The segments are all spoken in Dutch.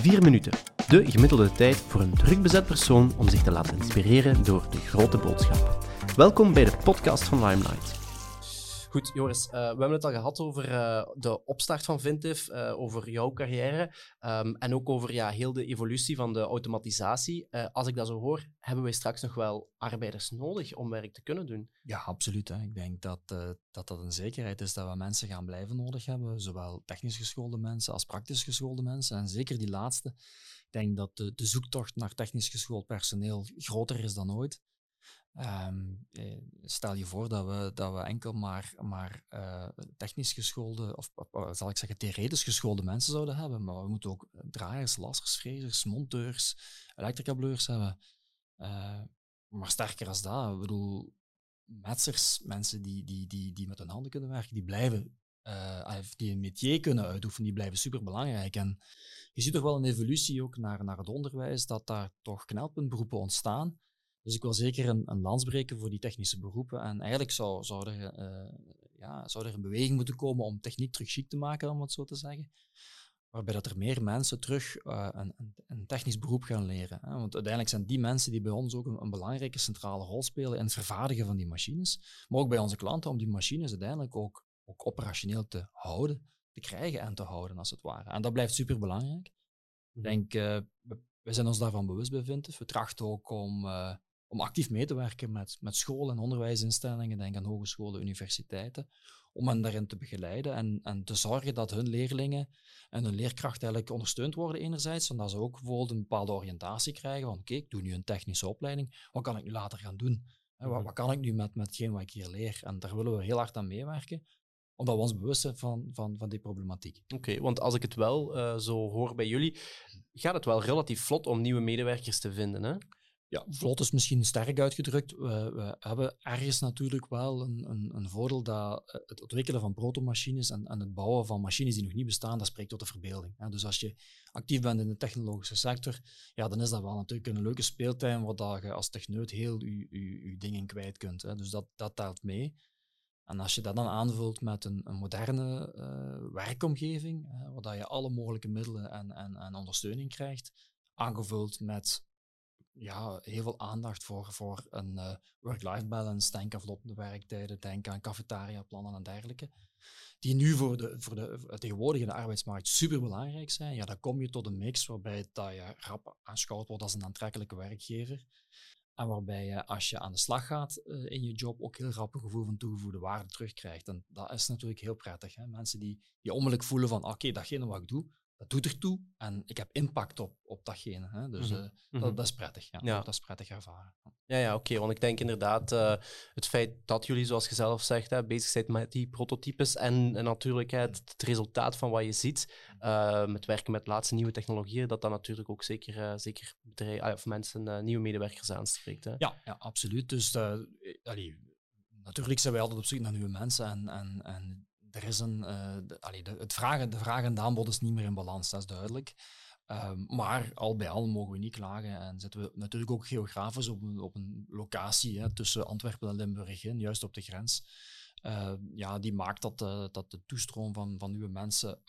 Vier minuten. De gemiddelde tijd voor een druk bezet persoon om zich te laten inspireren door de grote boodschap. Welkom bij de podcast van Limelight. Goed, Joris, uh, we hebben het al gehad over uh, de opstart van Vintif, uh, over jouw carrière um, en ook over ja, heel de evolutie van de automatisatie. als ik dat zo hoor, hebben wij straks nog wel arbeiders nodig om werk te kunnen doen? Ja, absoluut. Ik denk dat, dat dat een zekerheid is dat we mensen gaan blijven nodig hebben, zowel technisch geschoolde mensen als praktisch geschoolde mensen. En zeker die laatste. Ik denk dat de, de zoektocht naar technisch geschoold personeel groter is dan ooit. Um, stel je voor dat we, dat we enkel maar, maar uh, technisch geschoolde, of zal ik zeggen theoretisch geschoolde mensen zouden hebben, maar we moeten ook draaiers, lassers, frezers, monteurs, elektricableurs hebben. Maar sterker als dat, ik bedoel, metsers, mensen die, die, die, die met hun handen kunnen werken, die blijven, die een métier kunnen uitoefenen, die blijven superbelangrijk. En je ziet toch wel een evolutie ook naar, naar het onderwijs, dat daar toch knelpuntberoepen ontstaan dus ik wil zeker een, een lans breken voor die technische beroepen. En eigenlijk zou, zou, er, uh, ja, zou er een beweging moeten komen om techniek terug chic te maken, om het zo te zeggen. Waarbij dat er meer mensen terug uh, een, een, technisch beroep gaan leren. Hè? Want uiteindelijk zijn die mensen die bij ons ook een, een, belangrijke centrale rol spelen in het vervaardigen van die machines. Maar ook bij onze klanten om die machines uiteindelijk ook, ook operationeel te houden, te krijgen en te houden, als het ware. En dat blijft super belangrijk. Ik mhm. denk, uh, we, we, zijn ons daarvan bewust bij We trachten ook om om actief mee te werken met, met scholen en onderwijsinstellingen, denk aan hogescholen, universiteiten, om hen daarin te begeleiden en, en te zorgen dat hun leerlingen en hun leerkrachten eigenlijk ondersteund worden enerzijds, zodat ze ook bijvoorbeeld een bepaalde oriëntatie krijgen van oké, ik doe nu een technische opleiding, wat kan ik nu later gaan doen? Wat, mhm. wat, kan ik nu met, met hetgeen wat ik hier leer? En daar willen we heel hard aan meewerken omdat we ons bewust zijn van, van, van die problematiek. Oké, want als ik het wel uh, zo hoor bij jullie, gaat het wel relatief vlot om nieuwe medewerkers te vinden, hè? Ja, vlot is misschien sterk uitgedrukt. We, we hebben ergens natuurlijk wel een, een, een, voordeel dat eh, het ontwikkelen van protomachines en, en het bouwen van machines die nog niet bestaan, dat spreekt tot de verbeelding. Dus als je actief bent in de technologische sector, ja, dan is dat wel natuurlijk een leuke speeltuin waar je als techneut heel je, dingen kwijt kunt. Hè. Dus dat, dat telt mee. En als je dat dan aanvult met een, een moderne uh, werkomgeving, uh, waar je alle mogelijke middelen en, en, en ondersteuning krijgt, aangevuld met ja, heel veel aandacht voor, voor een uh, work-life balance. Denk aan vlottende werktijden, denk aan cafetaria-plannen en dergelijke. Die nu voor de, voor de tegenwoordige arbeidsmarkt super belangrijk zijn. Ja, dan kom je tot een mix waarbij dat je rap aanschouwd wordt als een aantrekkelijke werkgever. En waarbij je als je aan de slag gaat uh, in je job ook heel rap een gevoel van toegevoegde waarde terugkrijgt. En dat is natuurlijk heel prettig. Hè? Mensen die, die onmiddellijk voelen van oké, datgene wat ik doe, dat doet ertoe en ik heb impact op, op datgene. Hè? Dus mm -hmm. dat, dat, is prettig. Ja. ja. Dat is prettig ervaren. Ja, ja oké. Want ik denk inderdaad, uh, het feit dat jullie, zoals je zelf zegt, hè, bezig zijn met die prototypes en, en natuurlijk het, het, resultaat van wat je ziet, uh, met werken met laatste nieuwe technologieën, dat dat natuurlijk ook zeker, zeker bedrijf, of mensen nieuwe medewerkers aanspreekt. Hè? Ja, ja, absoluut. Dus allee, natuurlijk zijn wij altijd op zoek naar nieuwe mensen en, en, en er is een, uh, de, de, het vragen, de vraag en de aanbod is niet meer in balans, dat is duidelijk. Um, maar al bij al mogen we niet klagen en zitten we natuurlijk ook geografisch op een, op een locatie hè, tussen Antwerpen en Limburg in, juist op de grens. Uh, ja, die maakt dat, uh, dat de toestroom van, van nieuwe mensen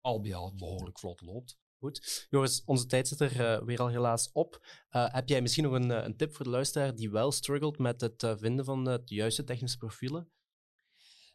al bij al behoorlijk vlot loopt. Goed. Joris, onze tijd zit er weer al helaas op. heb jij misschien nog een, een, tip voor de luisteraar die wel struggelt met het vinden van de juiste technische profielen?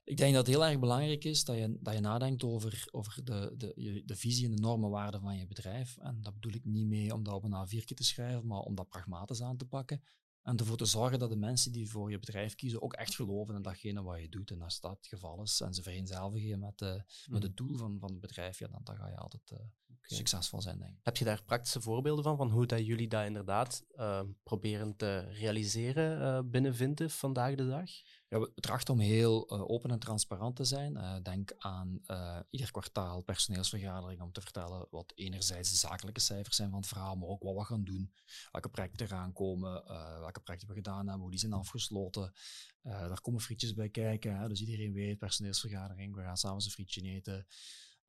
Ik denk dat het heel erg belangrijk is dat je, dat je nadenkt over, over de, de, de visie en de normenwaarden van je bedrijf. En dat bedoel ik niet mee om dat op een A4 te schrijven, maar om dat pragmatisch aan te pakken. En ervoor te zorgen dat de mensen die voor je bedrijf kiezen ook echt geloven in datgene wat je doet. En als dat het geval is en ze vereenzelvigen met, uh, met het doel van, van het bedrijf, ja, dan, dan ga je altijd uh, succesvol zijn, denk ik. Heb je daar praktische voorbeelden van, van hoe dat jullie dat inderdaad uh, proberen te realiseren binnen Vintif vandaag de dag? Ja, we trachten om heel uh, open en transparant te zijn. Uh, denk aan uh, ieder kwartaal personeelsvergadering om te vertellen wat enerzijds de zakelijke cijfers zijn van het verhaal, maar ook wat we gaan doen, welke projecten eraan komen, welke projecten we gedaan hebben, hoe die zijn afgesloten. daar komen frietjes bij kijken, hè, dus iedereen weet, personeelsvergadering, we gaan samen een frietje eten.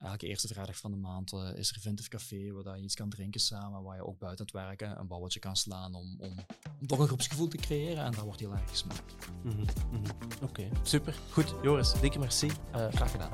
Elke eerste vrijdag van de maand uh, is er Vintage Café, waar je iets kan drinken samen, waar je ook buiten het werken een balletje kan slaan om, om, toch een groepsgevoel te creëren. En dat wordt heel erg gesmaakt. Mm -hmm. Oké, super. Goed, Joris, dikke merci. Uh, graag gedaan.